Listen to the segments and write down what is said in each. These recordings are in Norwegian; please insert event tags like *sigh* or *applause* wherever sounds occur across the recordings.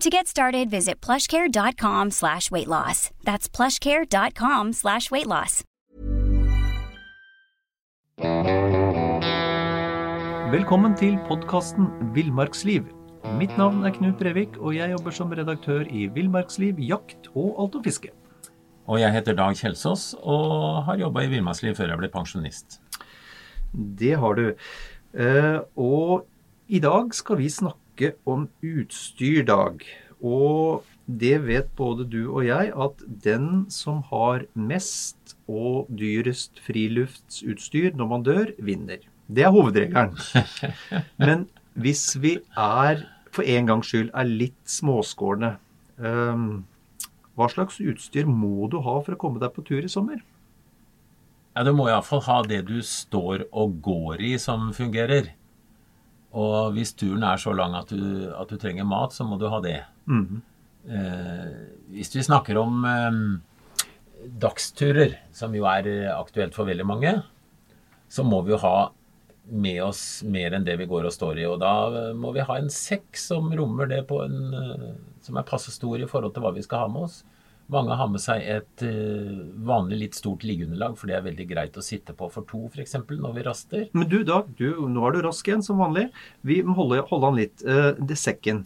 To get started, visit plushcare.com slash weight loss. That's plushcare.com slash weight loss. Velkommen til podkasten Villmarksliv. Mitt navn er Knut Brevik, og jeg jobber som redaktør i Villmarksliv, jakt og alt om fiske. Og jeg heter Dag Kjelsås og har jobba i Villmarksliv før jeg ble pensjonist. Det har du. Eh, og i dag skal vi snakke om utstyrdag. Og det vet både du og jeg at den som har mest og dyrest friluftsutstyr når man dør, vinner. Det er hovedregelen. *laughs* Men hvis vi er, for en gangs skyld, er litt småskårne um, hva slags utstyr må du ha for å komme deg på tur i sommer? Ja, Du må iallfall ha det du står og går i som fungerer. Og hvis turen er så lang at du, at du trenger mat, så må du ha det. Mm. Eh, hvis vi snakker om eh, dagsturer, som jo er aktuelt for veldig mange, så må vi jo ha med oss mer enn det vi går og står i. Og da må vi ha en sekk som rommer det på en eh, som er passe stor i forhold til hva vi skal ha med oss. Mange har med seg et uh, vanlig litt stort liggeunderlag, for det er veldig greit å sitte på for to, f.eks. når vi raster. Men du, Dag, du, nå er du rask igjen, som vanlig. Vi må holde, holde an litt. Uh, det sekken.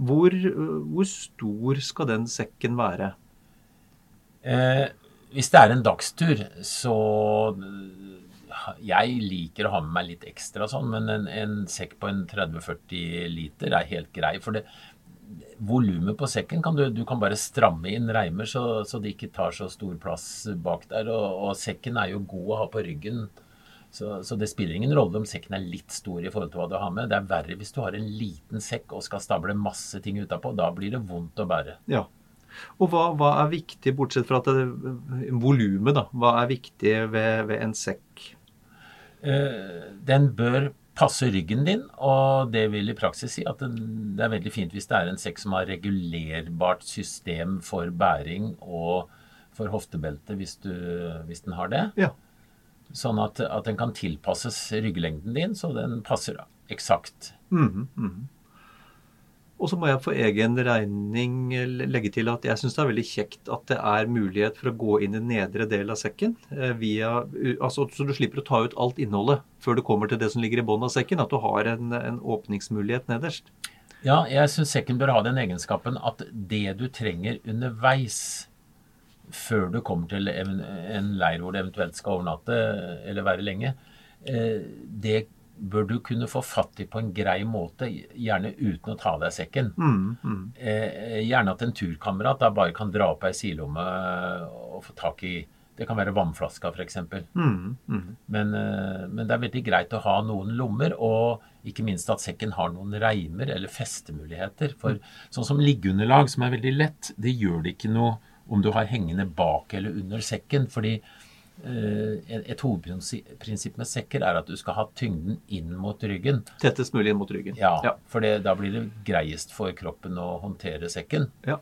Hvor, uh, hvor, stor skal den sekken være? hvis det er en dagstur, så jeg liker å ha med meg litt ekstra sånn, men en, en sekk på en 30-40 liter er helt grei. For det, volumet på sekken kan du, du kan bare stramme inn reimer, så, så, det ikke tar så stor plass bak der. Og, og sekken er jo god å ha på ryggen. Så, så, det spiller ingen rolle om sekken er litt stor i forhold til hva du har med. Det er verre hvis du har en liten sekk og skal stable masse ting utapå. Da blir det vondt å bære. Ja. Og hva, hva er viktig, bortsett fra at volumet, da. Hva er viktig ved, ved en sekk? Eh, den bør passe ryggen din, og det vil i praksis si at det er veldig fint hvis det er en sekk som har regulerbart system for bæring og for hoftebelte, hvis, du, hvis den har det. Ja. Sånn at, at, den kan tilpasses rygglengden din, så den passer eksakt. Mm -hmm. Og så må jeg for egen regning legge til at jeg syns det er veldig kjekt at det er mulighet for å gå inn i nedre del av sekken. Eh, via, altså, så du slipper å ta ut alt innholdet før du kommer til det som ligger i bunnen av sekken. At du har en, en åpningsmulighet nederst. Ja, jeg syns sekken bør ha den egenskapen at det du trenger underveis før du kommer til en leir hvor du eventuelt skal overnatte eller være lenge, eh, det bør du kunne få fatt i på en grei måte, gjerne uten å ta av deg sekken. Mm, mm. Eh, gjerne at en turkamerat da bare kan dra opp ei sidelomme og få tak i Det kan være vannflaska, f.eks. Mm, mm. Men, eh, men det er veldig greit å ha noen lommer, og ikke minst at sekken har noen reimer eller festemuligheter. For sånn som liggeunderlag, som er veldig lett, det gjør det ikke noe om du har hengende bak eller under sekken. fordi et hovedprinsipp med sekker er at du skal ha tyngden inn mot ryggen. Tettest mulig inn mot ryggen. Ja, ja. for det, da blir det greiest for kroppen å håndtere sekken. Ja.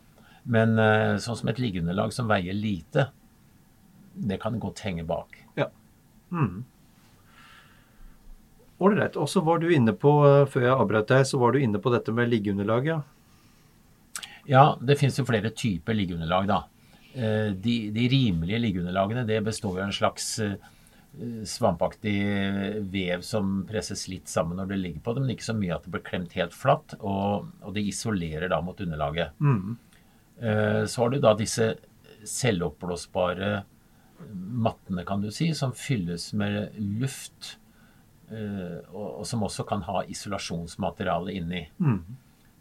Men eh, sånn som et liggeunderlag som veier lite, det kan godt henge bak. Ja. Mm. Ålreit. Og så var du inne på, eh, før jeg avbrøt deg, så var du inne på dette med liggeunderlag, ja? Ja, det finnes jo flere typer liggeunderlag, da. Eh, de, de rimelige liggeunderlagene det består av en slags eh, svampaktig vev som presses litt sammen når det ligger på det, men ikke så mye at det blir klemt helt flatt. Og, og det isolerer da mot underlaget. Mm. Eh, så har du da disse selvoppblåsbare mattene, kan du si, som fylles med luft. og som også kan ha isolasjonsmateriale inni. Mm.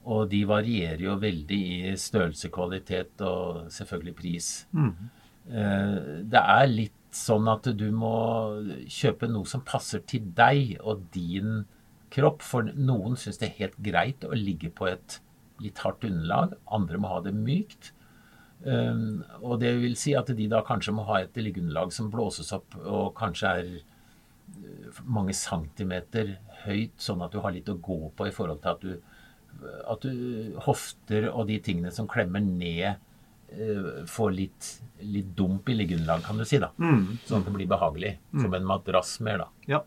Og de varierer jo veldig i størrelse, kvalitet og selvfølgelig pris. Mm. Eh, Det er litt sånn at du må kjøpe noe som passer til deg og din kropp. For noen syns det er helt greit å ligge på et litt hardt underlag. Andre må ha det mykt. Um, og det vil si at de da kanskje må ha et liggeunderlag som blåses opp og kanskje er eh, mange centimeter høyt, sånn at du har litt å gå på i forhold til at du, at du hofter og de tingene som klemmer ned, eh, får litt, litt dump i liggeunderlag, kan du si. da. Mm. Sånn at det blir behagelig. Som en madrass mer, da. Ja.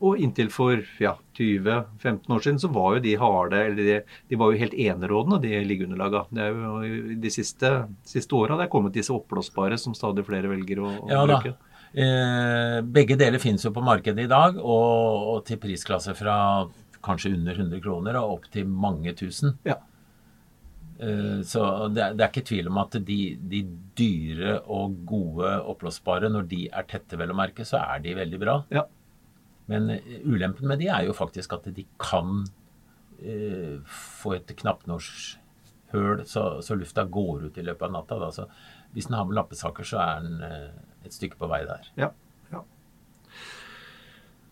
Og inntil for ja, 20-15 år siden så var jo de harde eller de, de var jo helt enerådende, de liggeunderlaga. Det er jo De siste, siste åra det er kommet disse oppblåsbare som stadig flere velger å, å Ja da. bruke. Eh, begge deler finnes jo på markedet i dag, og, og til prisklasser fra kanskje under 100 kroner og opp til mange tusen. Ja. Eh, så det, er- det er ikke tvil om at de, de dyre og gode oppblåsbare, når de er tette, vel å merke, så er de veldig bra. Ja. Men eh, ulempen med de er jo faktisk at de kan eh, få et knappnorshøl, så, så lufta går ut i løpet av natta. Da. Så hvis den har med lappesaker, så er den eh, et stykke på vei der. Ja.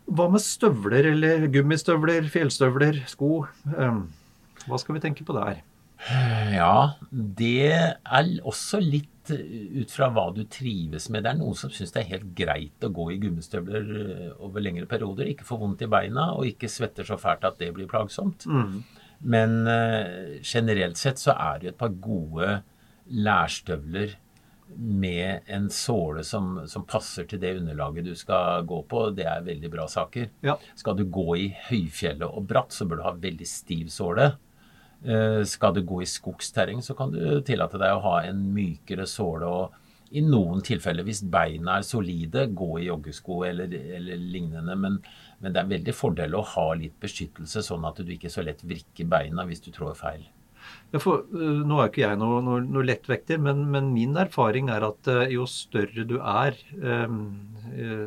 Hva med støvler eller gummistøvler, fjellstøvler, sko? Hva skal vi tenke på der? Ja, det er også litt eh, ut fra hva du trives med. Det er noen som syns det er helt greit å gå i gummistøvler eh, over lengre perioder. Ikke få vondt i beina og ikke svetter så fælt at det blir plagsomt. Mm. Men eh, generelt sett så er det et par gode lærstøvler med en såle som, som passer til det underlaget du skal gå på. Det er veldig bra saker. Ja. Skal du gå i høyfjellet og bratt, så bør du ha veldig stiv såle. Eh, Skal du gå i skogsterreng, så kan du tillate deg å ha en mykere såle. og I noen tilfeller, hvis beina er solide, gå i joggesko eller, eller lignende. Men, men det er veldig fordel å ha litt beskyttelse, sånn at du ikke så lett vrikker beina hvis du trår feil. For, uh, nå er ikke jeg noe, noe, noe lettvekter, men, men min erfaring er at uh, jo større du er um,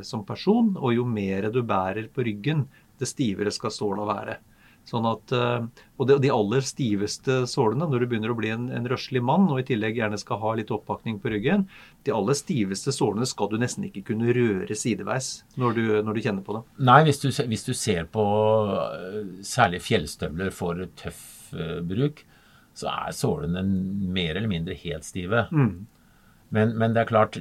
som person, og jo mer du bærer på ryggen, det stivere skal såla være. Sånn at, og de, aller stiveste sålene, når du begynner å bli en, en røslig mann og i tillegg gjerne skal ha litt oppakning på ryggen, de aller stiveste sålene skal du nesten ikke kunne røre sideveis når du, når du kjenner på dem. Nei, hvis du, hvis du ser på særlig fjellstøvler for tøff bruk, så er sålene mer eller mindre helt stive. Mm. Men, men det er klart,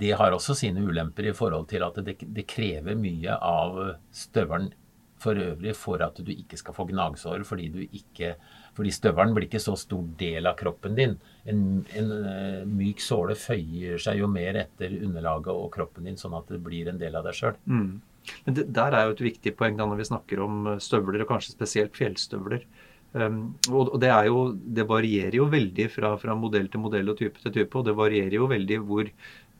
det har også sine ulemper i forhold til at det, det krever mye av støvelen for øvrig for at du ikke skal få gnagsår, fordi, du ikke, fordi støvelen blir ikke så stor del av kroppen din. En, en øh, myk såle føyer seg jo mer etter underlaget og kroppen din, sånn at det blir en del av deg sjøl. Mm. Men det, der er jo et viktig poeng da når vi snakker om eh, støvler, og kanskje spesielt fjellstøvler. Um, og det, er jo, det varierer jo veldig fra, fra modell til modell og type til type. Og det varierer jo veldig hvor,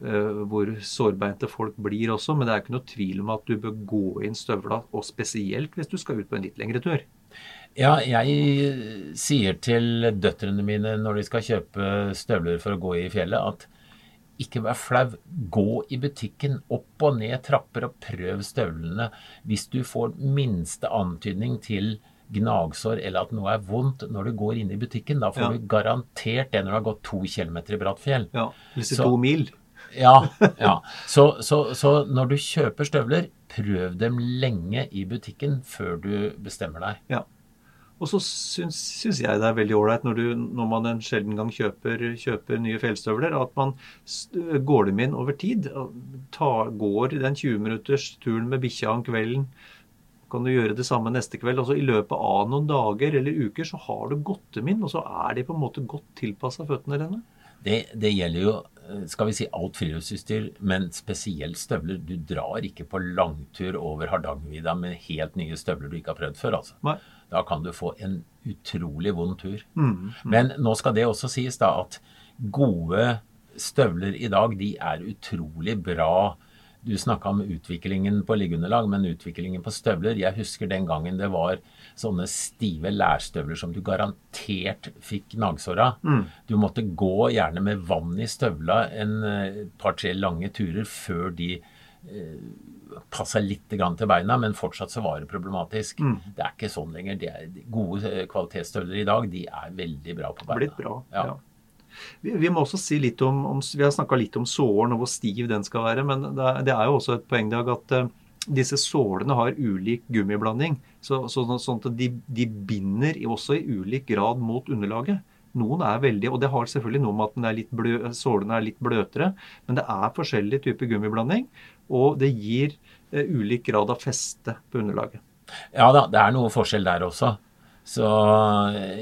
uh, hvor sårbeinte folk blir også. Men det er ikke noe tvil om at du bør gå inn støvla, og spesielt hvis du skal ut på en litt lengre tur. Ja, jeg sier til døtrene mine når de skal kjøpe støvler for å gå i fjellet, at ikke vær flau. Gå i butikken, opp og ned trapper og prøv støvlene. Hvis du får minste antydning til gnagsår eller at noe er vondt når du går inn i butikken, da får Ja. du garantert det når du har gått to kilometer i bratt fjell. Ja, er to mil. Ja, ja. Så, så, så når du kjøper støvler, prøv dem lenge i butikken før du bestemmer deg. Ja. Og så syns, syns jeg det er veldig ålreit når, når man en sjelden gang kjøper, kjøper nye fjellstøvler, at man går dem inn over tid. Ta, går den 20 minutters turen med bikkja om kvelden. Kan du gjøre det samme neste kveld? Altså I løpet av noen dager eller uker så har du gått dem inn, og så er de på en måte godt tilpassa føttene dine. Det, det gjelder jo eh, skal vi si alt friluftsutstyr, men spesielt støvler. Du drar ikke på langtur over Hardangervidda med helt nye støvler du ikke har prøvd før. altså. Nei. Da kan du få en utrolig vond tur. Mm. Men nå skal det også sies da at gode støvler i dag, de er utrolig bra Du snakka om utviklingen på liggeunderlag, men utviklingen på støvler Jeg husker den gangen det var sånne stive lærstøvler som du garantert fikk gnagsår av. Mm. Du måtte gå gjerne med vann i støvla en eh, par-tre lange turer før de eh, passa litt grann til beina, men fortsatt så var det problematisk. Mm. Det er ikke sånn lenger. Er, gode eh, kvalitetsstøvler i dag de er veldig bra på beina. Blitt bra. Ja. Ja. Vi, vi må også si litt om, om Vi har snakka litt om sålen og hvor stiv den skal være, men det, det er jo også et poeng Dag, at uh, disse sålene har ulik gummiblanding. Så, så, sånn at de, de binder også i ulik grad mot underlaget. Noen er veldig, og det har selvfølgelig noe med at er blø, sålene er litt bløtere, men det er forskjellig type gummiblanding, og det gir uh, ulik grad av feste på underlaget. Ja da, det er noe forskjell der også. Så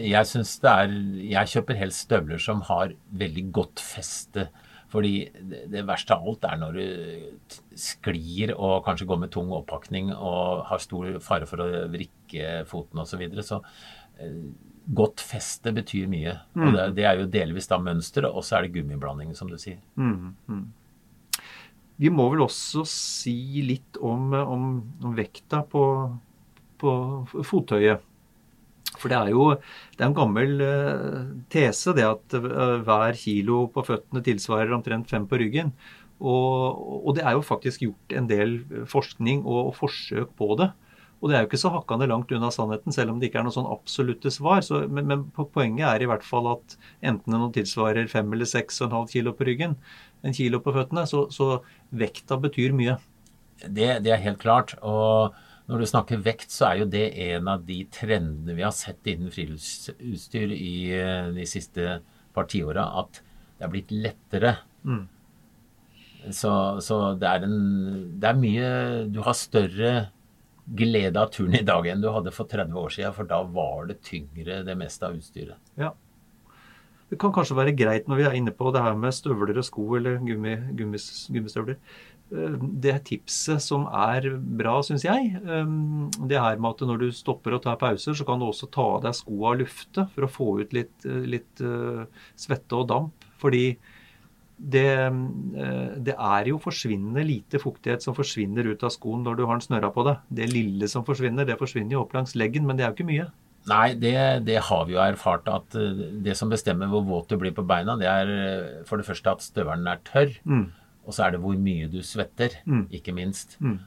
jeg syns det er Jeg kjøper helst støvler som har veldig godt feste. Fordi det, verste av alt er når du sklir og kanskje går med tung oppakning og har stor fare for å vrikke foten osv. Så, videre. så eh, godt feste betyr mye. Og det, det er jo delvis da mønsteret, og så er det gummiblandingen, som du sier. Mm, mm. Vi må vel også si litt om, om, om vekta på, på fottøyet. For det er jo det er en gammel eh, tese det at eh, hver kilo på føttene tilsvarer omtrent fem på ryggen. Og, og det er jo faktisk gjort en del forskning og, og forsøk på det. Og det er jo ikke så hakkande langt unna sannheten, selv om det ikke er noe sånn absolutte svar. Så, men, men poenget er i hvert fall at enten det tilsvarer fem eller seks og en halv kilo på ryggen, en kilo på føttene, så, så vekta betyr mye. Det, det er helt klart. Og når du snakker vekt, så er jo det en av de trendene vi har sett innen friluftsutstyr i eh, de siste par tiåra, at det er blitt lettere. Mm. Så, så det, er en, det er mye Du har større glede av turen i dag enn du hadde for 30 år siden, for da var det tyngre det meste av utstyret. Ja. Det kan kanskje være greit når vi er inne på det her med støvler og sko eller gummi, gummis, gummistøvler. Eh, Det tipset som er bra, syns jeg, eh, det her med at når du stopper og tar pauser, så kan du også ta av deg skoa og lufte for å få ut litt, eh, litt svette og damp. Fordi det, det er jo forsvinnende lite fuktighet som forsvinner ut av skoen når du har den snørra på deg. Det lille som forsvinner, det forsvinner jo opp langs leggen, men det er jo ikke mye. Nei, det, det har vi jo erfart at det som bestemmer hvor våt du blir på beina, det er for det første at støvelen er tørr, Mm. Og så er det hvor mye du svetter, Mm. ikke minst. Mm.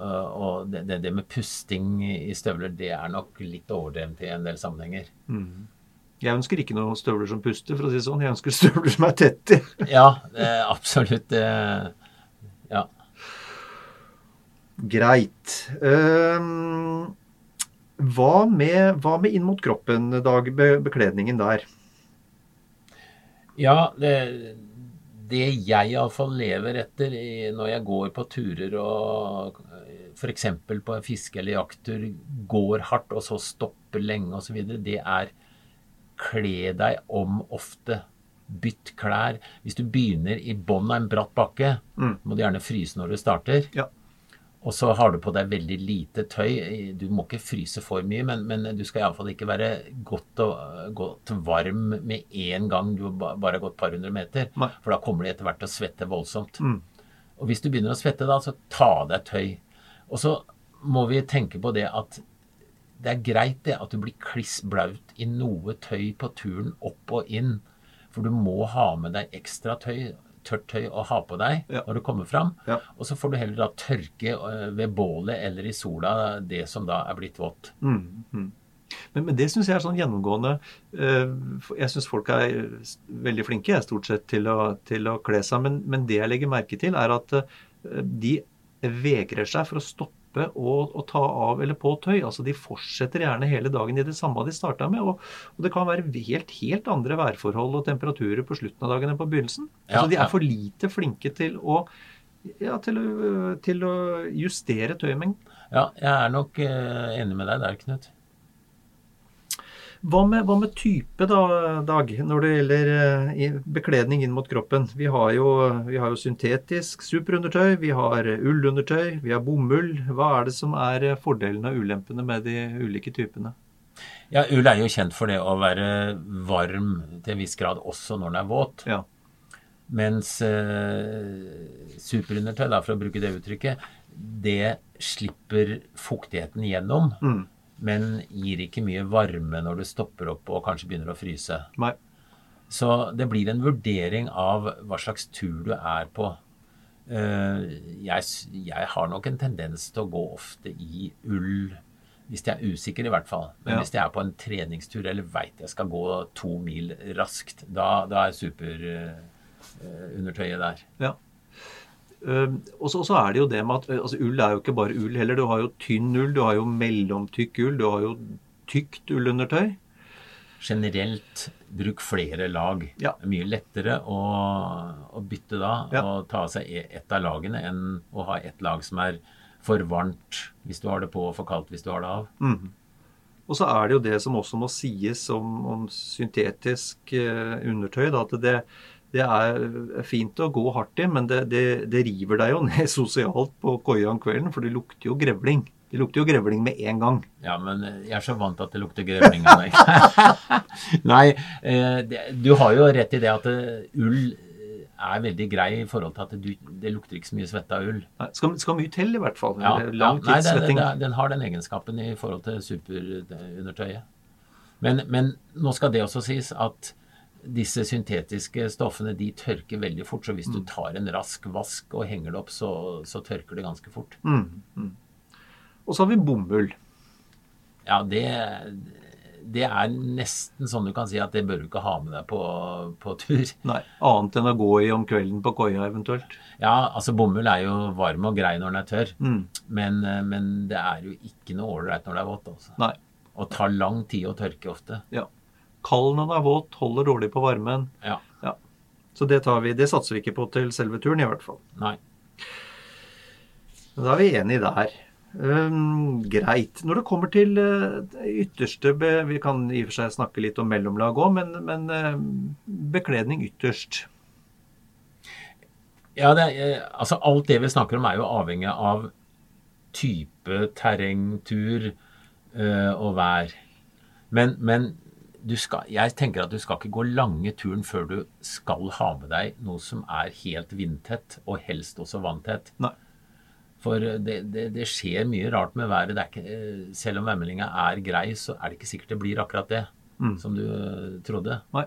Uh, og det, det, det med pusting i støvler, det er nok litt overdrevent i en del sammenhenger. Mm. Jeg ønsker ikke noen støvler som puster, for å si det sånn. Jeg ønsker *laughs* støvler som er tette. Ja, det, er absolutt. Det, ja. Greit. Um, hva, med, hva med inn mot kroppen, Dag? Be, bekledningen der. Ja, det, det jeg iallfall lever etter når jeg går på turer og f.eks. på fiske- eller jakttur, går hardt og så stopper lenge osv., det er kle deg om ofte. Bytt klær. Hvis du begynner i bånn av en bratt bakke, Mm. må du gjerne fryse når du starter. Ja. Og så har du på deg veldig lite tøy. Du må ikke fryse for mye, men, men du skal iallfall ikke være godt, og, godt varm med en gang du ba- bare har gått et par hundre meter. Nei. For da kommer du etter hvert til å svette voldsomt. Mm. Og hvis du begynner å svette da, så ta av deg tøy. Og så må vi tenke på det at det er greit det at du blir kliss blaut i noe tøy på turen opp og inn. For du må ha med deg ekstra tøy, tørt tøy å ha på deg Ja. når du kommer fram. Ja. Og så får du heller da tørke øh, ved bålet eller i sola det som da er blitt vått. Mm. Mm. Men, men det syns jeg er sånn gjennomgående eh, Jeg syns folk er eh, veldig flinke jeg, stort sett til å, til å kle seg, men, men det jeg legger merke til, er at eh, de vegrer seg for å stoppe og, å, ta av eller på tøy. Altså De fortsetter gjerne hele dagen i det samme de starta med. Og, og det kan være helt, helt andre værforhold og temperaturer på slutten av dagen enn på begynnelsen. Ja, altså De er for lite flinke til å, ja, til å, til å justere tøymengden. Ja, jeg er nok øh, enig med deg der, Knut. Hva med, hva med type, da, Dag, når det gjelder eh, bekledning inn mot kroppen? Vi har, jo, vi har jo syntetisk superundertøy, vi har ullundertøy, vi har bomull. Hva er det som er eh, fordelene og ulempene med de ulike typene? Ja, ull er jo kjent for det å være varm til en viss grad også når den er våt. Ja. Mens eh, superundertøy, da, for å bruke det uttrykket, det slipper fuktigheten gjennom, Mm. Men gir ikke mye varme når du stopper opp og kanskje begynner å fryse. Nei. Så det blir en vurdering av hva slags tur du er på. Eh, Jeg, jeg har nok en tendens til å gå ofte i ull, hvis jeg er usikker i hvert fall. Men Ja. hvis jeg er på en treningstur eller veit jeg skal gå to mil raskt, da, da er superundertøyet der. Ja. Um, og så er det jo det med at altså, ull er jo ikke bare ull heller. Du har jo tynn ull, du har jo mellomtykk ull, du har jo tykt ullundertøy. Generelt bruk flere lag. Ja. Det er mye lettere å, å bytte da Ja. og ta av seg e- ett av lagene enn å ha ett lag som er for varmt hvis du har det på, og for kaldt hvis du har det av. Mm. Og så er det jo det som også må sies om, om syntetisk eh, undertøy, da, at det, det er fint å gå hardt i, men det, det, det river deg jo *laughs* ned sosialt på koia om kvelden, for det lukter jo grevling. Det lukter jo grevling med en gang. Ja, men eh, jeg er så vant til at det lukter grevling av deg. *laughs* Nei, eh, du har jo rett i det at eh, ull er veldig grei i forhold til at det, det lukter ikke så mye svette av ull. Nei, skal, skal mye til, i hvert fall. Ja, lang ja, tidssvetting. Den, den har den egenskapen i forhold til superundertøyet. Men, men nå skal det også sies at disse syntetiske stoffene de tørker veldig fort. Så hvis Mm. du tar en rask vask og henger det opp, så, så tørker det ganske fort. Mm, mm. Og så har vi bomull. Ja, det, det er nesten sånn du kan si at det bør du ikke ha med deg på, på tur. Nei, annet enn å gå i om kvelden på koia eventuelt. Ja, altså bomull er jo varm og grei når den er tørr. Mm. Men, eh, men det er jo ikke noe ålreit når det er vått. Altså. Nei. Og tar lang tid å tørke ofte. Ja. Kald når den er våt, holder dårlig på varmen. Ja. Ja. Så det, tar vi, det satser vi ikke på til selve turen, i hvert fall. Nei. Da er vi enige der. Um, greit. Når det kommer til uh, ytterste be, Vi kan i og for seg snakke litt om mellomlag òg, men, men uh, bekledning ytterst. Ja, det, er, eh, altså alt det vi snakker om er jo avhengig av type terrengtur uh, og vær. Men, men skal, jeg tenker at du skal ikke gå lange turen før du skal ha med deg noe som er helt vindtett, og helst også vanntett. Nei. For det, det, det skjer mye rart med været. Det ikke, eh, selv om vemmelinga er grei, så er det ikke sikkert det blir akkurat det Mm. som du eh, trodde. Nei.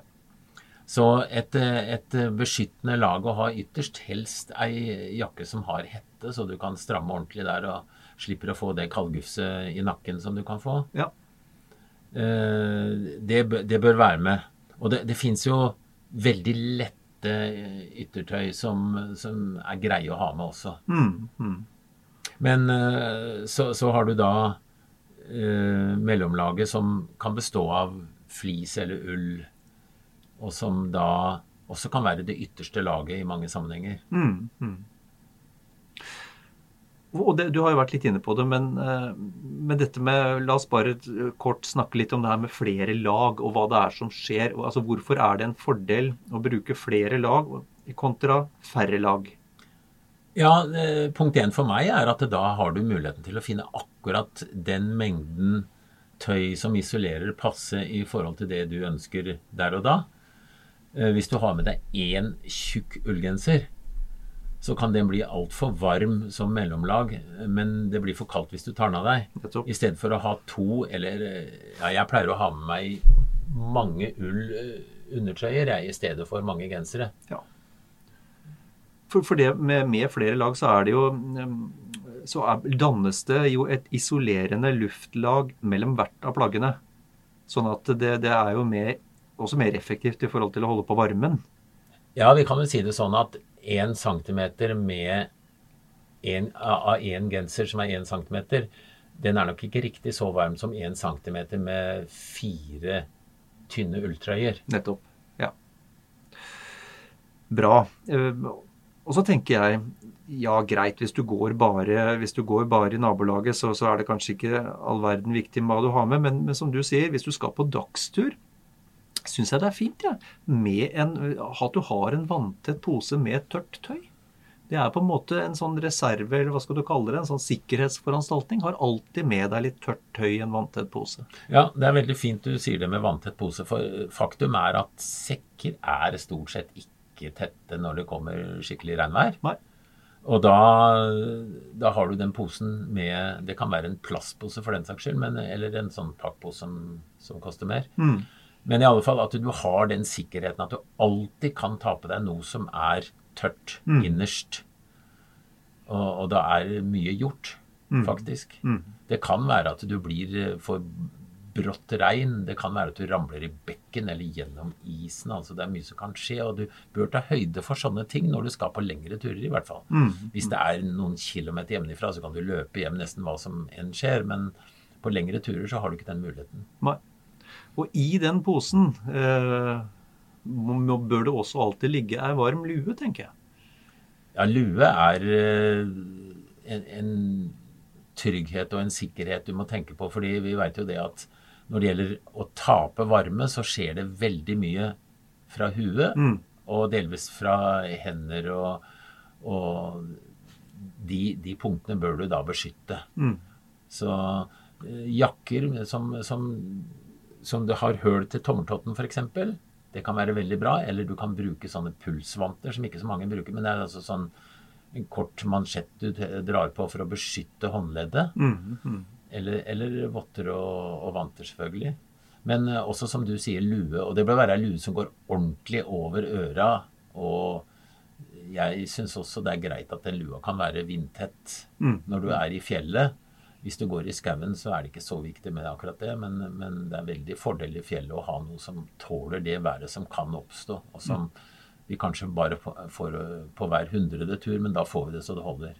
Så et, eh, et beskyttende lag å ha ytterst, helst ei jakke som har hette, så du kan stramme ordentlig der og slipper å få det kaldgufset i nakken som du kan få. Ja. Eh, Det, det bør være med. Og det, det fins jo veldig lette eh, yttertøy som, som er greie å ha med også. Mm, mm. Men eh, så, så har du da eh, mellomlaget som kan bestå av flis eller ull, og som da også kan være det ytterste laget i mange sammenhenger. Mm, mm. Og det, du har jo vært litt inne på det, men, eh, men dette med La oss bare eh, kort snakke litt om det her med flere lag, og hva det er som skjer. Altså, hvorfor er det en fordel å bruke flere lag kontra færre lag? Ja, eh, punkt én for meg er at da har du muligheten til å finne akkurat den mengden tøy som isolerer passe i forhold til det du ønsker der og da. Hvis du har med deg én tjukk ullgenser, så kan den bli altfor varm som mellomlag, men det blir for kaldt hvis du tar den av deg. I stedet for å ha to, eller eh, ja, jeg pleier å ha med meg mange ull eh, undertrøyer jeg, i stedet for mange gensere. For, for det med, med flere lag så er det jo mm, Så er, dannes det jo et isolerende luftlag mellom hvert av plaggene. Sånn at det, det er jo mer, også mer effektivt i forhold til å holde på varmen. Ja, vi kan vel si det sånn at 1 centimeter med en, av én genser som er én centimeter, den er nok ikke riktig så varm som én centimeter med fire tynne ulltrøyer. Nettopp. Ja. Bra. Eh, Og så tenker jeg ja, greit, hvis du går bare, du går bare i nabolaget, så, så er det kanskje ikke all verden viktig med hva du har med, men, men som du sier, hvis du skal på dagstur, syns jeg det er fint, ja. En, at du har en vanntett pose med tørt tøy. Det er på en måte en sånn reserve, eller hva skal du kalle det, en sånn sikkerhetsforanstaltning. Har alltid med deg litt tørt tøy i en vanntett pose. Ja, det er veldig fint du sier det med vanntett pose, for faktum er at sekker er stort sett ikke ikke tette når det kommer skikkelig regnvær. Nei. Og da, da har du den posen med Det kan være en plastpose for den saks skyld, men, eller en sånn pakkpose som, som koster mer. Mm. Men i alle fall at du har den sikkerheten at du alltid kan ta på deg noe som er tørt Mm. innerst. Og, og da er mye gjort, Mm. faktisk. Mm. Det kan være at du blir eh, for brått regn. Det kan være at du ramler i bekken eller gjennom isen. altså Det er mye som kan skje, og du bør ta høyde for sånne ting når du skal på lengre turer, i hvert fall. Mm. Hvis det er noen kilometer hjemmefra, så kan du løpe hjem nesten hva som enn skjer. Men på lengre turer så har du ikke den muligheten. Nei. Og i den posen eh, bør det også alltid ligge ei varm lue, tenker jeg. Ja, lue er eh, en, en trygghet og en sikkerhet du må tenke på. fordi vi vet jo det at når det gjelder å tape varme, så skjer det veldig mye fra huet. Mm. Og delvis fra hender og, og de, de punktene bør du da beskytte. Mm. Så eh, jakker som, som, som du har høl til tommeltotten f.eks., det kan være veldig bra. Eller du kan bruke sånne pulsvanter som ikke så mange bruker. Men det er altså sånn en kort mansjett du drar på for å beskytte håndleddet. Mm. Mm. Eller, eller votter og, og vanter, selvfølgelig. Men eh, også som du sier, lue. Og det bør være ei lue som går ordentlig over øra. Og jeg syns også det er greit at den lua kan være vindtett Mm. når du er i fjellet. Hvis du går i skauen, så er det ikke så viktig med akkurat det, men, men det er veldig fordel i fjellet å ha noe som tåler det været som kan oppstå, og som vi kanskje bare får på hver hundrede tur, men da får vi det så det holder.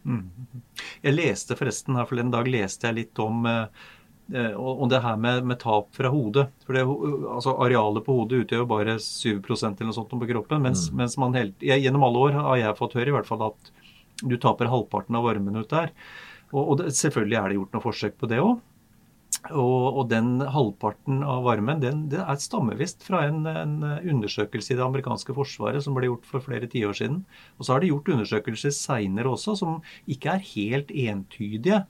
Jeg leste forresten her forleden dag leste jeg litt om eh, eh, om det her med, med tap fra hodet. For det, altså Arealet på hodet utgjør jo bare 7% eller noe sånt på kroppen. Mens, mens man helt, jeg, gjennom alle år har jeg fått høre i hvert fall at du taper halvparten av varmen ut der. Og, og det, selvfølgelig er det gjort noen forsøk på det òg. Og, og den halvparten av varmen den, det er stammevisst fra en, en undersøkelse i det amerikanske forsvaret som ble gjort for flere tiår siden. Og så har de gjort undersøkelser seinere også som ikke er helt entydige.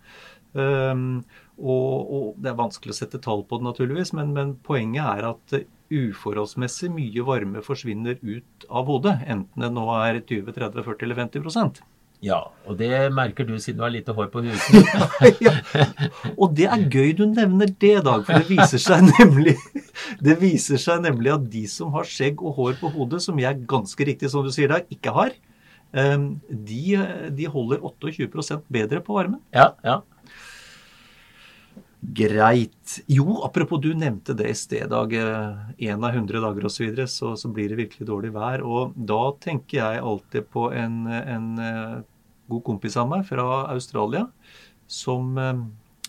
Um, og, og Det er vanskelig å sette tall på det, naturligvis, men, men poenget er at uforholdsmessig mye varme forsvinner ut av hodet. Enten det nå er 20, 30, 40 eller 50 Ja, og det merker du siden du har lite hår på huden. *laughs* ja. Og det er gøy du nevner det, Dag, for det viser seg *laughs* nemlig det viser seg nemlig at de som har skjegg og hår på hodet, som jeg ganske riktig, som du sier, Dag, ikke har, eh, de, de holder 28% bedre på varmen. Ja, ja. Greit. Jo, apropos du nevnte det i sted, Dag. Én av 100 dager osv., så, videre, så så blir det virkelig dårlig vær. Og da tenker jeg alltid på en, en eh, god kompis av meg fra Australia som, eh,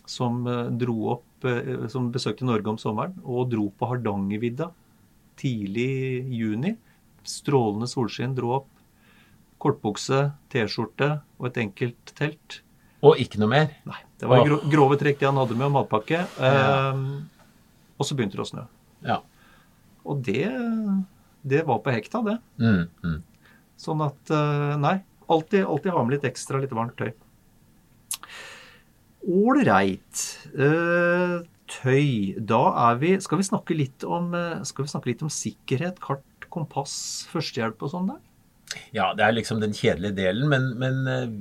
som eh, dro opp eh, Som besøkte Norge om sommeren og dro på Hardangervidda tidlig i juni. Strålende solskinn. Dro opp. Kortbukse, T-skjorte og et enkelt telt. Og ikke noe mer. Nei, det var gro grove trekk det han hadde med og matpakke. Ehm, og så begynte det å snø. Ja. Og det, det var på hekta, det. Mm, mm. Sånn at Nei. Alltid, alltid ha med litt ekstra, litt varmt tøy. Ålreit. Uh, tøy. Da er vi Skal vi snakke litt om, eh, skal vi snakke litt om sikkerhet, kart, kompass, førstehjelp og sånn der? Ja, det er liksom den kjedelige delen, men, men eh,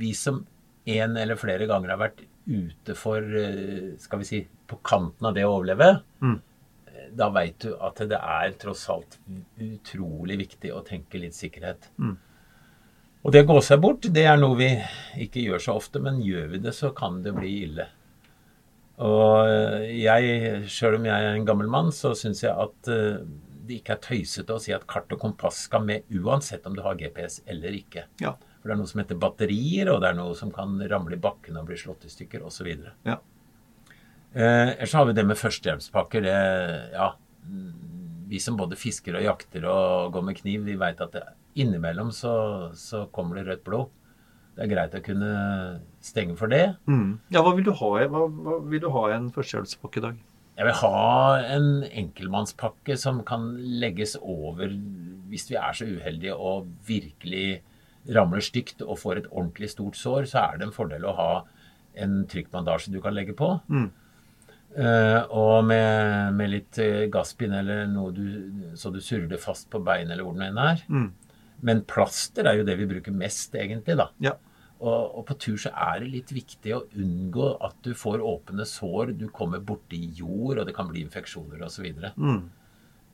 vi som en eller flere ganger har vært ute for, eh, skal vi si, på kanten av det å overleve, Mm. eh, da veit du at det er tross alt utrolig viktig å tenke litt sikkerhet. Mm. Og det å gå seg bort, det er noe vi ikke gjør så ofte, men gjør vi det, så kan det bli ille. Og eh, jeg, sjøl om jeg er en gammel mann, så syns jeg at eh, det ikke er tøysete å si at kart og kompass skal med uansett om du har GPS eller ikke. Ja. For det er noe som heter batterier, og det er noe som kan ramle i bakken og bli slått i stykker osv. Ja. Eh, ellers har vi det med førstehjelpspakker. Det, ja, mm, vi som både fisker og jakter og går med kniv, vi veit at det, innimellom så, så kommer det rødt blod. Det er greit å kunne stenge for det. Mm. Ja, hva vil du ha, hva, hva vil du ha i en førstehjelpspakke i dag? Jeg vil ha en enkeltmannspakke som kan legges over hvis vi er så uheldige og virkelig ramler stygt og får et ordentlig stort sår, så er det en fordel å ha en trykkbandasje du kan legge på. Mm. Uh, og med, med litt eh, gasspinn eller noe du, så du surrer det fast på beinet eller hvor den enn er. Mm. Men plaster er jo det vi bruker mest, egentlig, da. Ja. Og, og, på tur så er det litt viktig å unngå at du får åpne sår, du kommer borti jord, og det kan bli infeksjoner osv. Mm.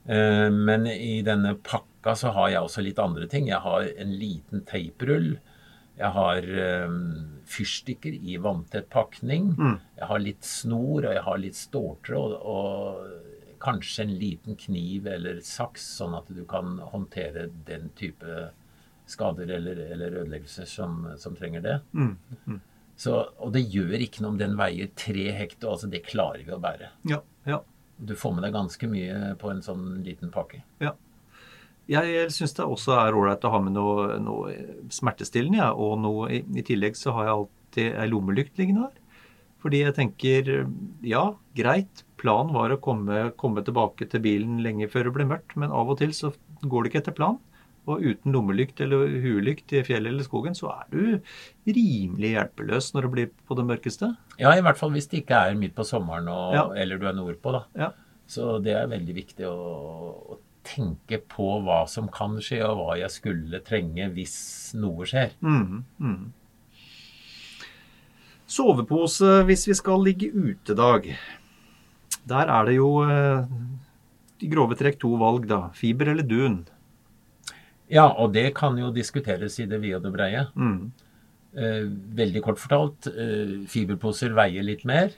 Eh, men i denne pakka så har jeg også litt andre ting. Jeg har en liten teiprull. Jeg har um, fyrstikker i vanntett pakning. Mm. Jeg har litt snor, og jeg har litt ståltråd. Og kanskje en liten kniv eller saks, sånn at du kan håndtere den type skader eller, eller ødeleggelser som, som, trenger det. Mm. Mm. Så, og det gjør ikke noe om den veier tre hekto. Altså, det klarer vi å bære. Ja, ja. Du får med deg ganske mye på en sånn liten pakke. Ja. Jeg syns det også er ålreit å ha med noe, noe smertestillende. Ja. Og noe, i, i, tillegg så har jeg alltid ei lommelykt liggende her. Fordi jeg tenker ja, greit, planen var å komme, komme, tilbake til bilen lenge før det ble mørkt, men av og til så går det ikke etter planen. Og uten lommelykt eller huelykt i fjellet eller skogen, så er du rimelig hjelpeløs når det blir på det mørkeste. Ja, i hvert fall hvis det ikke er midt på sommeren og, Ja. eller du er nordpå, da. Ja. Så det er veldig viktig å, å tenke på hva som kan skje, og hva jeg skulle trenge hvis noe skjer. Mm, mm. Sovepose hvis vi skal ligge utedag. Der er det jo eh, i grove trekk to valg, da. Fiber eller dun. Ja, og det kan jo diskuteres i det vide og det breie. Mm. Eh, veldig kort fortalt, eh, fiberposer veier litt mer.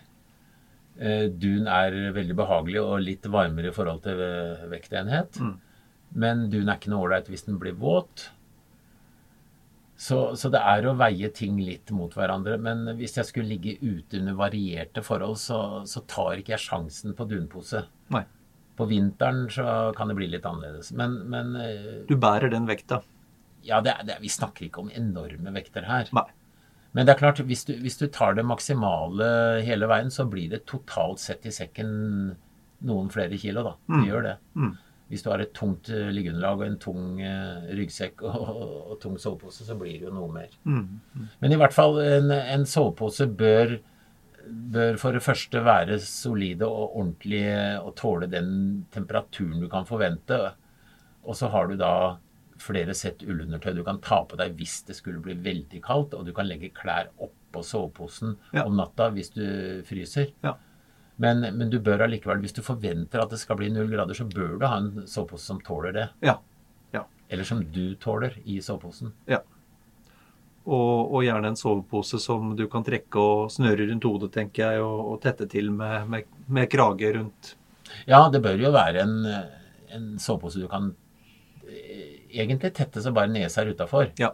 Eh, dun er veldig behagelig og litt varmere i forhold til vektenhet. Mm. Men dun er ikke noe ålreit hvis den blir våt. Så, så det er å veie ting litt mot hverandre. Men hvis jeg skulle ligge ute under varierte forhold, så, så tar ikke jeg sjansen på dunpose. Nei. På vinteren så kan det bli litt annerledes. Men, men eh, Du bærer den vekta. ja, det er, det vi snakker ikke om enorme vekter her. Nei. Men det er klart, hvis du, hvis du tar det maksimale hele veien, så blir det totalt sett i sekken noen flere kilo, da. Det Mm. gjør det. Mm. Hvis du har et tungt eh, liggeunderlag og en tung eh, ryggsekk og, og, tung sovepose, så blir det jo noe mer. Mm. Men i hvert fall, en, en sovepose bør, bør for det første være solide og ordentlige og tåle den temperaturen du kan forvente. Og så har du da flere sett ullundertøy du kan ta på deg hvis det skulle bli veldig kaldt, og du kan legge klær oppå soveposen Ja. om natta hvis du fryser. Ja. Men, men du bør allikevel, hvis du forventer at det skal bli null grader, så bør du ha en sovepose som tåler det. Ja. Ja. Eller som du tåler i soveposen. ja. Og, og gjerne en sovepose som du kan trekke og snøre rundt hodet, tenker jeg, og, og tette til med, med, med krage rundt. Ja, det bør jo være en, en sovepose du kan eh, egentlig tette så bare nesa er utafor. Ja.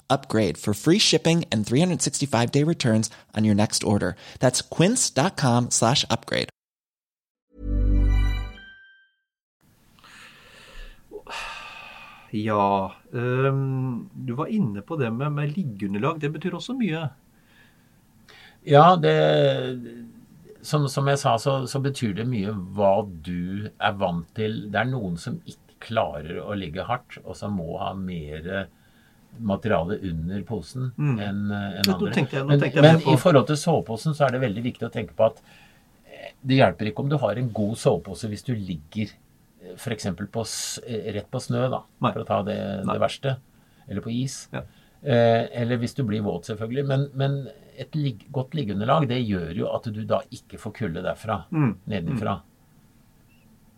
upgrade for free shipping and 365 day returns on your next order. That's quince.com slash upgrade. Ja, um, du var inne på det med, med liggeunderlag. Det betyr også mye. Ja, det som, som jeg sa, så, så betyr det mye hva du er vant til. Det er noen som ikke klarer å ligge hardt, og som må ha mer materiale under posen Mm. enn en andre. tenkte jeg- men men i forhold til soveposen så er det veldig viktig å tenke på at eh, det hjelper ikke om du har en god sovepose hvis du ligger f.eks. rett på snø, da, Nei. for å ta det, det verste. Eller på is. Ja. Eh, eller hvis du blir våt, selvfølgelig. Men, men et lig godt liggeunderlag det gjør jo at du da ikke får kulde derfra. Mm. Nedenfra.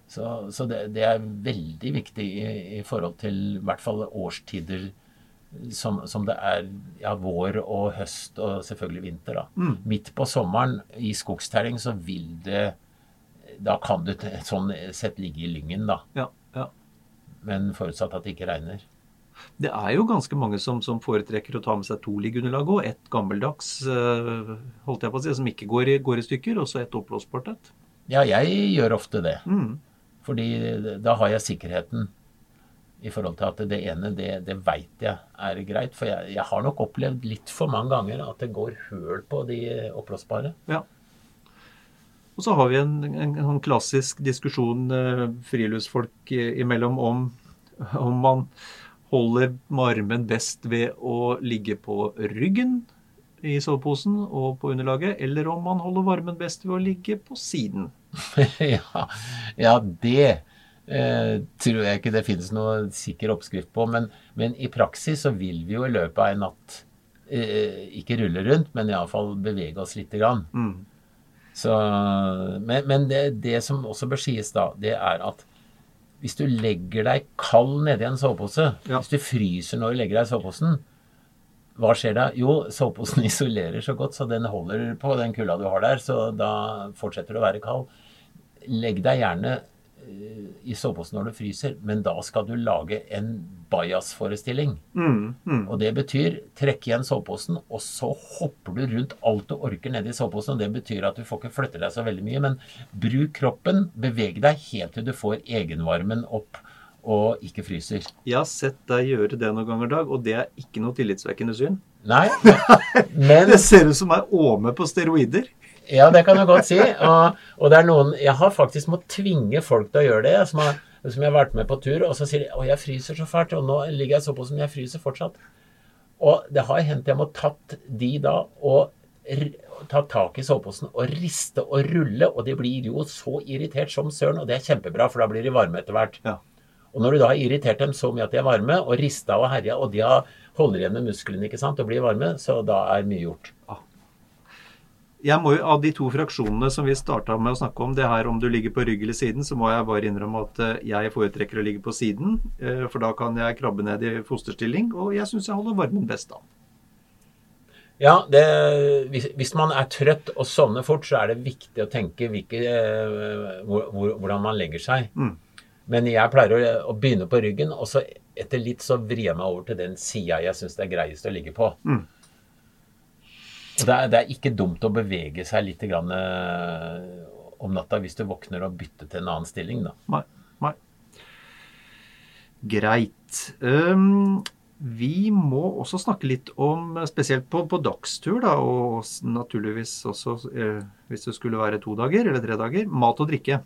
Så, så det, det er veldig viktig i, i forhold til i hvert fall årstider som, som det er ja, vår og høst og selvfølgelig vinter. da. Midt på sommeren i skogsterreng så vil det Da kan du sånn sett ligge i lyngen, da. Ja, ja. Men forutsatt at det ikke regner. Det er jo ganske mange som, som foretrekker å ta med seg to liggeunderlag og ett gammeldags, eh, holdt jeg på å si, som ikke går i, går i stykker, og så ett oppblåsbart et. Ja, jeg gjør ofte det. Mm. Fordi da har jeg sikkerheten i forhold til at det ene, det, det veit jeg er greit. For jeg, jeg har nok opplevd litt for mange ganger at det går høl på de oppblåsbare. Ja. Og så har vi en, en, en klassisk diskusjon eh, friluftsfolk i- imellom om, om man holder varmen best ved å ligge på ryggen i soveposen og på underlaget, eller om man holder varmen best ved å ligge på siden. *laughs* ja, ja, det eh, tror jeg ikke det finnes noe sikker oppskrift på. Men, men i praksis så vil vi jo i løpet av en natt eh, ikke rulle rundt, men iallfall bevege oss lite grann. Mm. Så, men men det, det som også bør sies da, det er at hvis du legger deg kald nedi en sovepose, Ja. hvis du fryser når du legger deg i soveposen, hva skjer da? Jo, soveposen *laughs* isolerer så godt, så den holder på den kulda du har der, så da fortsetter du å være kald. Legg deg gjerne i soveposen når du fryser, men da skal du lage en bajasforestilling. Mm. Mm. Og det betyr trekk igjen soveposen, og så hopper du rundt alt du orker nedi soveposen. og Det betyr at du får ikke flytte deg så veldig mye, men bruk kroppen. Beveg deg helt til du får egenvarmen opp og ikke fryser. Jeg har sett deg gjøre det noen ganger, Dag, og det er ikke noe tillitsvekkende syn. Nei, *laughs* men Det ser ut som ei åme på steroider. Ja, det kan du godt si. Og, og det er noen Jeg har faktisk måttet tvinge folk til å gjøre det. Som har, som jeg har vært med på tur, og så sier de 'Å, jeg fryser så fælt', og nå ligger jeg såpass som jeg fryser fortsatt. Og det har hendt jeg må tatt de da og ta tak i soveposen og riste og rulle, og de blir jo så irritert som søren, og det er kjempebra, for da blir de varme etter hvert. Ja. Og når du da har irritert dem så mye at de er varme, og rista og herja, og de har holder igjen med musklene ikke sant, og blir varme, så da er mye gjort. Jeg må jo, Av de to fraksjonene som vi starta med å snakke om, det her om du ligger på rygg eller siden, så må jeg bare innrømme at eh, jeg foretrekker å ligge på siden. eh, For da kan jeg krabbe ned i fosterstilling, og jeg syns jeg holder varmen best da. Ja, det, hvis, hvis man er trøtt og sovner fort, så er det viktig å tenke hvilke, eh, hvor, hvor, hvordan man legger seg. Mm. Men jeg pleier å, å begynne på ryggen, og så etter litt så vrir jeg meg over til den sida jeg syns det er greiest å ligge på. Mm. Det, er, det er ikke dumt å bevege seg litt grann, eh, om natta hvis du våkner og bytter til en annen stilling. Da. Nei. Nei. Greit. Um, vi må også snakke litt om, spesielt på, på dagstur, da, og naturligvis også eh, hvis det skulle være to dager eller tre dager, mat og drikke.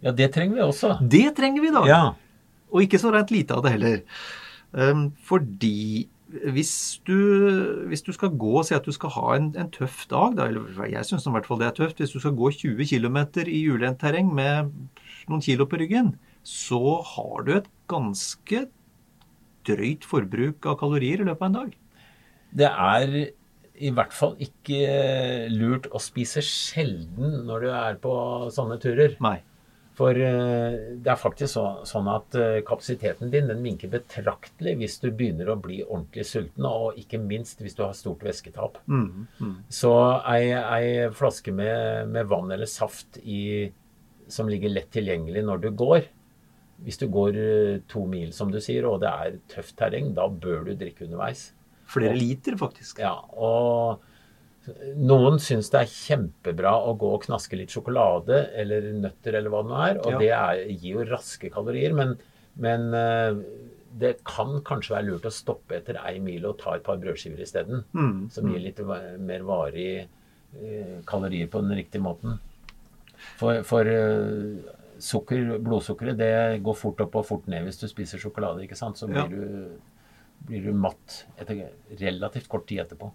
Ja, det trenger vi også. Det trenger vi da! Ja. Og ikke så rent lite av det heller. Um, fordi hvis du, hvis du skal gå og si at du skal ha en, en tøff dag, da, eller jeg syns i hvert fall det er tøft, hvis du skal gå 20 km i ulendt terreng med noen kilo på ryggen, så har du et ganske drøyt forbruk av kalorier i løpet av en dag. Det er i hvert fall ikke lurt å spise sjelden når du er på sånne turer. Nei. For eh, det er faktisk så, sånn at eh, kapasiteten din den minker betraktelig hvis du begynner å bli ordentlig sulten, og ikke minst hvis du har stort væsketap. Mm, mm. Så ei, ei flaske med, med vann eller saft i, som ligger lett tilgjengelig når du går Hvis du går eh, to mil, som du sier, og det er tøft terreng, da bør du drikke underveis. Flere liter, faktisk. Ja, og noen syns det er kjempebra å gå og knaske litt sjokolade eller nøtter eller hva det nå er, og Ja. det er, gir jo raske kalorier, men, men eh, det kan kanskje være lurt å stoppe etter ei mil og ta et par brødskiver isteden, Mm, som gir litt mer varig eh, kalorier på den riktige måten. For, for eh, sukker, blodsukkeret, det går fort opp og fort ned hvis du spiser sjokolade, ikke sant? Så Ja. blir du, blir du matt etter relativt kort tid etterpå.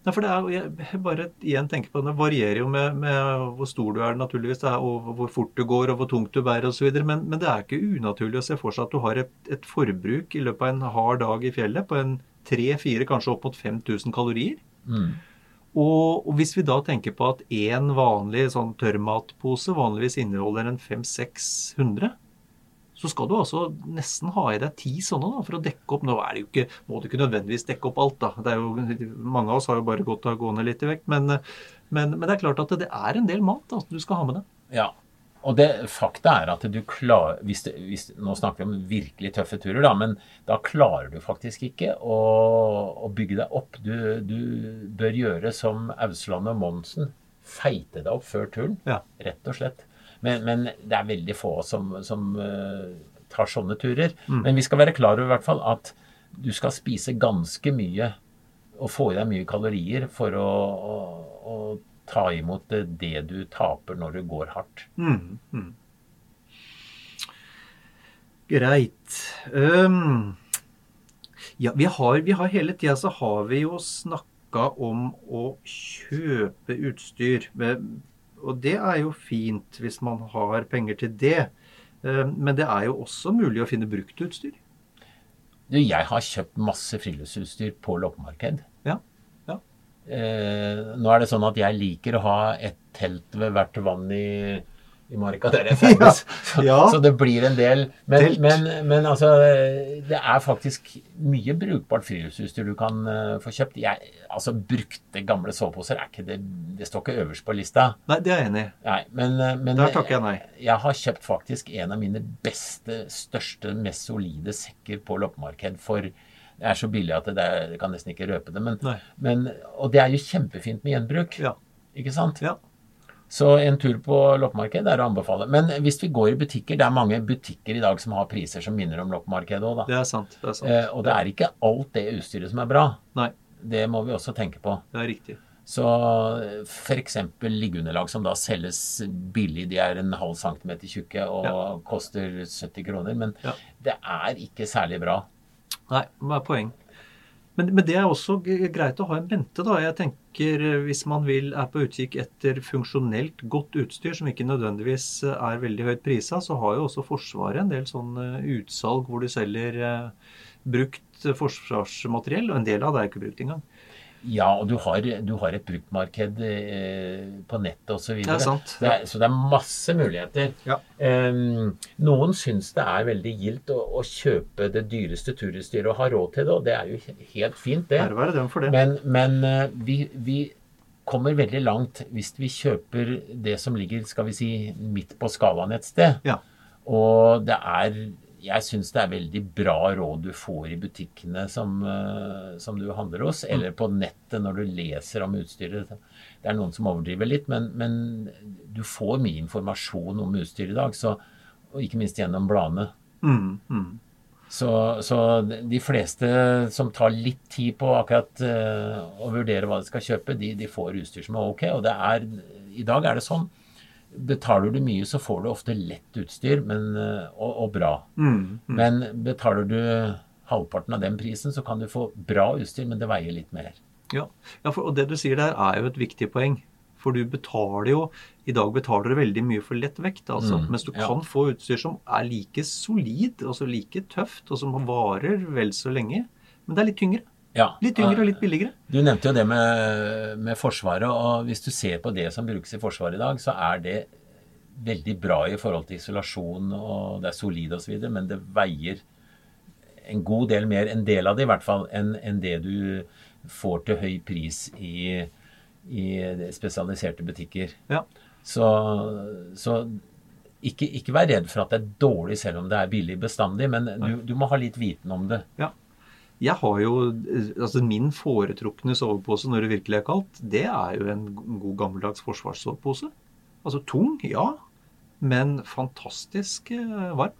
Nei, for det er, jeg bare igjen tenker på det, varierer jo med, med hvor stor du er, naturligvis, er, og hvor fort du går, og hvor tungt du bærer osv. Men, men det er ikke unaturlig å se for seg at du har et, et forbruk i løpet av en hard dag i fjellet på en 3-4, kanskje opp mot 5000 kalorier. Mm. Og, og hvis vi da tenker på at én vanlig sånn tørrmatpose vanligvis inneholder en 500-600, så skal du altså nesten ha i deg ti sånne da, for å dekke opp Nå er det jo ikke, må du ikke nødvendigvis dekke opp alt, da. Det er jo, mange av oss har jo bare godt av å gå ned litt i vekt. Men, men, men, det er klart at det er en del mat da, du skal ha med deg. Ja, og det fakta er at du klarer hvis, det, hvis Nå snakker vi om virkelig tøffe turer, da, men da klarer du faktisk ikke å, å bygge deg opp. Du, du, bør gjøre som Ausland og Monsen. Feite deg opp før turen, ja. rett og slett. Men, men, det er veldig få som, som uh, tar sånne turer. Mm. Men vi skal være klar over i hvert fall at du skal spise ganske mye og få i deg mye kalorier for å, å, å ta imot det, det, du taper når du går hardt. Mm, mm. Greit. Um, ja, vi har, vi har, hele tida så har vi jo snakka om å kjøpe utstyr. Og det er jo fint hvis man har penger til det. Um, men det er jo også mulig å finne brukt utstyr. Du, jeg har kjøpt masse friluftsutstyr på loppemarked. Ja. Eh, nå er det sånn at jeg liker å ha et telt ved hvert vann i, i marka der jeg ferdes. *laughs* Så, ja. så, det blir en del. Men, men, men, altså, det er faktisk mye brukbart friluftsutstyr du kan uh, få kjøpt. Jeg, altså, Brukte gamle soveposer er ikke det, det står ikke øverst på lista. Nei, det er jeg enig i. Nei, men, eh, men, Der takker jeg nei. Jeg har kjøpt faktisk en av mine beste, største, mest solide sekker på loppemarked for det er så billig at det, er, jeg kan nesten ikke røpe det. Men, men, og det er jo kjempefint med gjenbruk. Ja. Ikke sant? Ja. Så en tur på loppemarked er å anbefale. Men hvis vi går i butikker Det er mange butikker i dag som har priser som minner om loppemarkedet òg, da. Det er sant. Det er sant. Eh, og det er ikke alt det utstyret som er bra. Nei. Det må vi også tenke på. Det er riktig. Så f.eks. liggeunderlag som da selges billig, de er en halv centimeter tjukke og ja. koster 70 kroner. Men ja. det er ikke særlig bra. Nei, hva er poeng? Men, men, det er også greit å ha en mente. da. Jeg tenker eh, Hvis man vil, er på utkikk etter funksjonelt godt utstyr som ikke nødvendigvis eh, er veldig høyt prisa, så har jo også Forsvaret en del sånn eh, utsalg hvor de selger brukt forsvarsmateriell. Og en del av det er ikke brukt engang. Ja, og du har, du har et bruktmarked eh, på nettet osv. Det er sant. Det er, så det er masse muligheter. Ja. Um, noen syns det er veldig gildt å, å, kjøpe det dyreste turutstyret og ha råd til det, og det er jo helt fint, det. Ære være dem for det. Men, men uh, vi, vi, kommer veldig langt hvis vi kjøper det som ligger skal vi si, midt på skalaen et sted. Ja. Og det er jeg syns det er veldig bra råd du får i butikkene som, uh, som, du handler hos, mm. eller på nettet når du leser om utstyret. Det er noen som overdriver litt, men, men du får mye informasjon om utstyr i dag. Så, og ikke minst gjennom bladene. Mm, mm. Så, så, de fleste som tar litt tid på akkurat uh, å vurdere hva de skal kjøpe, de, de får utstyr som er ok. Og det er, i dag er det sånn Betaler du mye, så får du ofte lett utstyr men, eh, og, og, bra. Mm, mm. Men betaler du halvparten av den prisen, så kan du få bra utstyr, men det veier litt mer. Ja, ja for, og det du sier der er jo et viktig poeng. For du betaler jo I dag betaler du veldig mye for lett vekt, altså. Mm, mens du ja. kan få utstyr som er like solid, altså like tøft, og som varer vel så lenge. Men det er litt tyngre. Ja. Litt yngre og litt billigere. Du nevnte jo det med, med, Forsvaret. og Hvis du ser på det som brukes i Forsvaret i dag, så er det veldig bra i forhold til isolasjon, og det er solid osv., men det veier en god del mer, en del av det i hvert fall, enn en det du får til høy pris i, i spesialiserte butikker. Ja. Så, så ikke, ikke, vær redd for at det er dårlig selv om det er billig bestandig, men du, du må ha litt viten om det. Ja. Jeg har jo, altså Min foretrukne sovepose når det virkelig er kaldt, det er jo en god gammeldags forsvarssovepose. Altså tung, ja, men fantastisk eh, varm.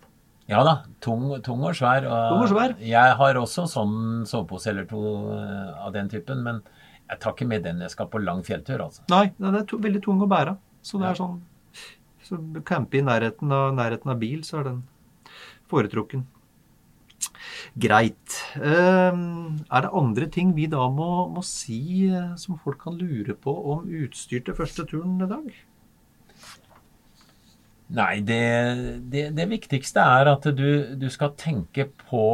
Ja da. Tung, tung og svær. Og tung og svær. Jeg har også sånn sovepose eller to eh, av den typen, men jeg tar ikke med den jeg skal på lang fjelltur. altså. Nei, den er to, veldig tung å bære. Så det er sånn så Campe i nærheten av, nærheten av bil, så er den foretrukken. Greit. Ehm, er det andre ting vi da må, må si eh, som folk kan lure på om utstyr til første turen i dag? Nei, det, det, det, viktigste er at du, du, skal tenke på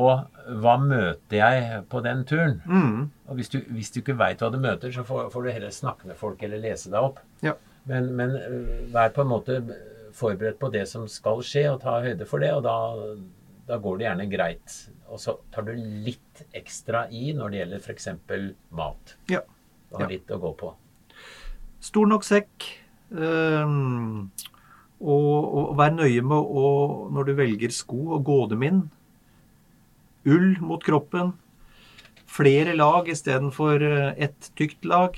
hva møter jeg på den turen. Mm. Og hvis du, hvis du ikke veit hva du møter, så får, får, du heller snakke med folk eller lese deg opp. Ja. Men, men, eh, vær på en måte forberedt på det som skal skje, og ta høyde for det. Og da, da går det gjerne greit. Og så tar du litt ekstra i når det gjelder f.eks. mat. Ja. Du har Ja. litt å gå på. Stor nok sekk. Um, og, og vær nøye med å, når du velger sko, å gå dem inn. Ull mot kroppen. Flere lag istedenfor eh, ett tykt lag.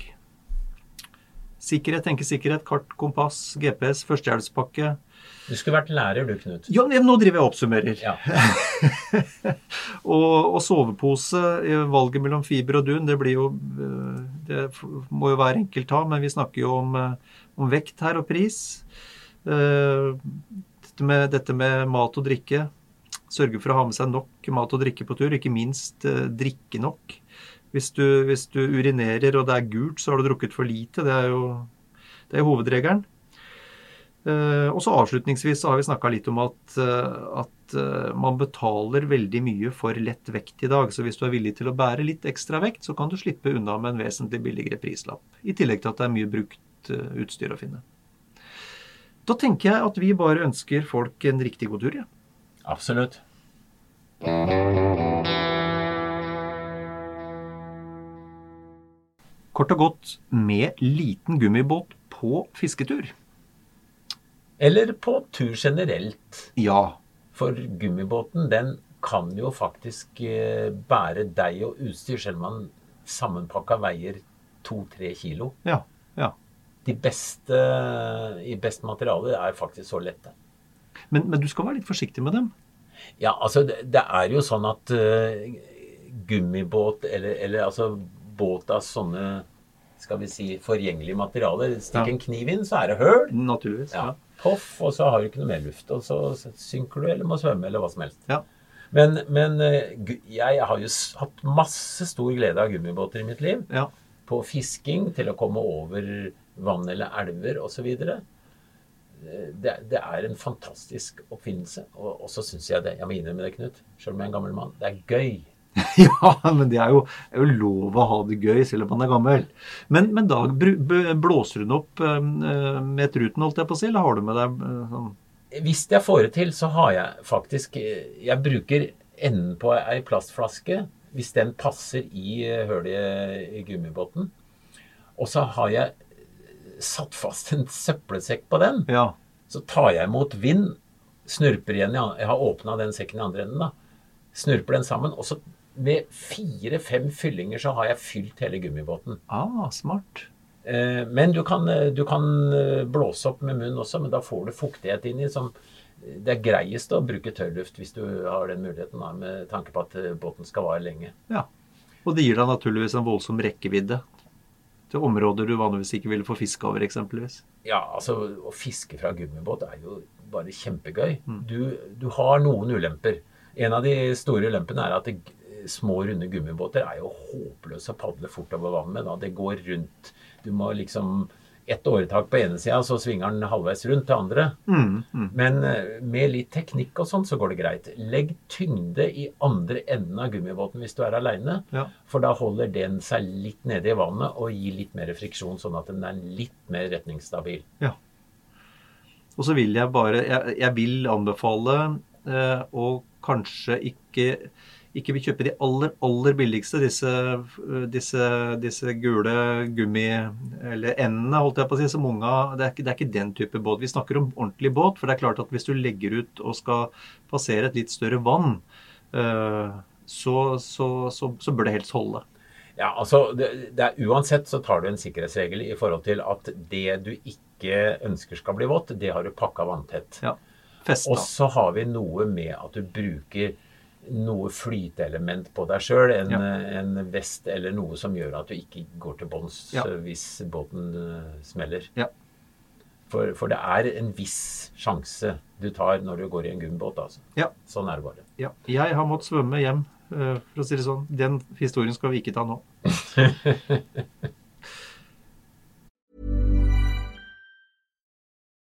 Sikkerhet, tenke sikkerhet, kart, kompass, GPS, førstehjelpspakke. Du skulle vært lærer du, Knut. Ja, nå driver jeg og oppsummerer. Ja. *laughs* Og, og sovepose, eh, valget mellom fiber og dun, det blir jo eh, Det må jo hver enkelt ta, men vi snakker jo om, eh, om vekt her og pris. Dette med, dette med mat og drikke. Sørge for å ha med seg nok mat og drikke på tur, ikke minst drikke nok. Hvis du, hvis du urinerer og det er gult, så har du drukket for lite. Det er jo, det er hovedregelen. Eh, og så avslutningsvis så har vi snakka litt om at, uh, at uh, man betaler veldig mye for lett vekt i dag. Så hvis du er villig til å bære litt ekstra vekt, så kan du slippe unna med en vesentlig billigere prislapp. I tillegg til at det er mye brukt utstyr å finne. Da tenker jeg at vi bare ønsker folk en riktig god tur, ja. Absolutt. Kort og godt med liten gummibåt på fisketur. Eller på tur generelt. Ja. For gummibåten, den kan jo faktisk eh, bære deg og utstyr, selv om man sammenpakka veier to-tre kilo. Ja. Ja. De beste i best materiale er faktisk så lette. Men, men du skal være litt forsiktig med dem. Ja, altså det, det er jo sånn at uh, gummibåt, eller, eller altså båt av sånne skal vi si forgjengelige materialer Stikk Ja. en kniv inn, så er det høl. Naturligvis. Ja. Poff, og så har du ikke noe mer luft. Og så synker du, eller må svømme, eller hva som helst. Ja. Men, men eh, jeg har jo hatt masse stor glede av gummibåter i mitt liv. ja. På fisking, til å komme over vann eller elver osv. Det, det er en fantastisk oppfinnelse. Og, og så syns jeg det, jeg må innrømme det, Knut, selv om jeg er en gammel mann, det er gøy. *laughs* Ja, men det er jo, er jo lov å ha det gøy selv om man er gammel. Men, men da blåser hun opp eh, med truten, holdt jeg på å si, eller har du med deg eh, sånn Hvis jeg får det til, så har jeg faktisk eh, Jeg bruker enden på ei plastflaske, hvis den passer i eh, hølet i- gummibåten. Og så har jeg eh, satt fast en søppelsekk på den. Ja. Så tar jeg imot vind, snurper igjen Jeg har åpna den sekken i andre enden, da. Snurper den sammen. Og så med fire-fem fyllinger så har jeg fylt hele gummibåten. Ah, smart. Eh, Men du kan, eh, du kan eh, blåse opp med munnen også, men da får du fuktighet inni som Det er greiest å bruke tørrluft hvis du har den muligheten, da, med tanke på at båten skal vare lenge. Ja. Og det gir deg naturligvis en voldsom rekkevidde til områder du vanligvis ikke ville få fiske over, eksempelvis. Ja, altså å fiske fra gummibåt er jo bare kjempegøy. Du, du har noen ulemper. En av de store ulempene er at det, små, runde gummibåter er jo håpløse å padle fort over vann med. Det går rundt. Du må liksom ett åretak på ene sida, så svinger den halvveis rundt til andre. Mm, mm. Men eh, med litt teknikk og sånn, så går det greit. Legg tyngde i andre enden av gummibåten hvis du er aleine. Ja. For da holder den seg litt nede i vannet og gir litt mer friksjon, sånn at den er litt mer retningsstabil. ja. Og så vil jeg bare Jeg, jeg vil anbefale eh, å kanskje ikke ikke vil kjøpe de aller, aller billigste, disse, disse, disse gule gummi... Eller endene, holdt jeg på å si, som unga det er, ikke, det er ikke den type båt. Vi snakker om ordentlig båt. For det er klart at hvis du legger ut og skal passere et litt større vann, eh, så, så, så, så bør det helst holde. Ja, altså, det, det er, Uansett så tar du en sikkerhetsregel i forhold til at det du ikke ønsker skal bli vått, det har du pakka vanntett. Ja. Festa. Og så har vi noe med at du bruker noe flyteelement på deg sjøl, en, Ja. en vest eller noe som gjør at du ikke går til bånns Ja. eh, hvis båten eh, smeller. Ja. For, for det er en viss sjanse du tar når du går i en gummibåt. Altså. Ja. Sånn er det bare. Ja, jeg har måttet svømme hjem, eh, for å si det sånn. Den historien skal vi ikke ta nå. *laughs*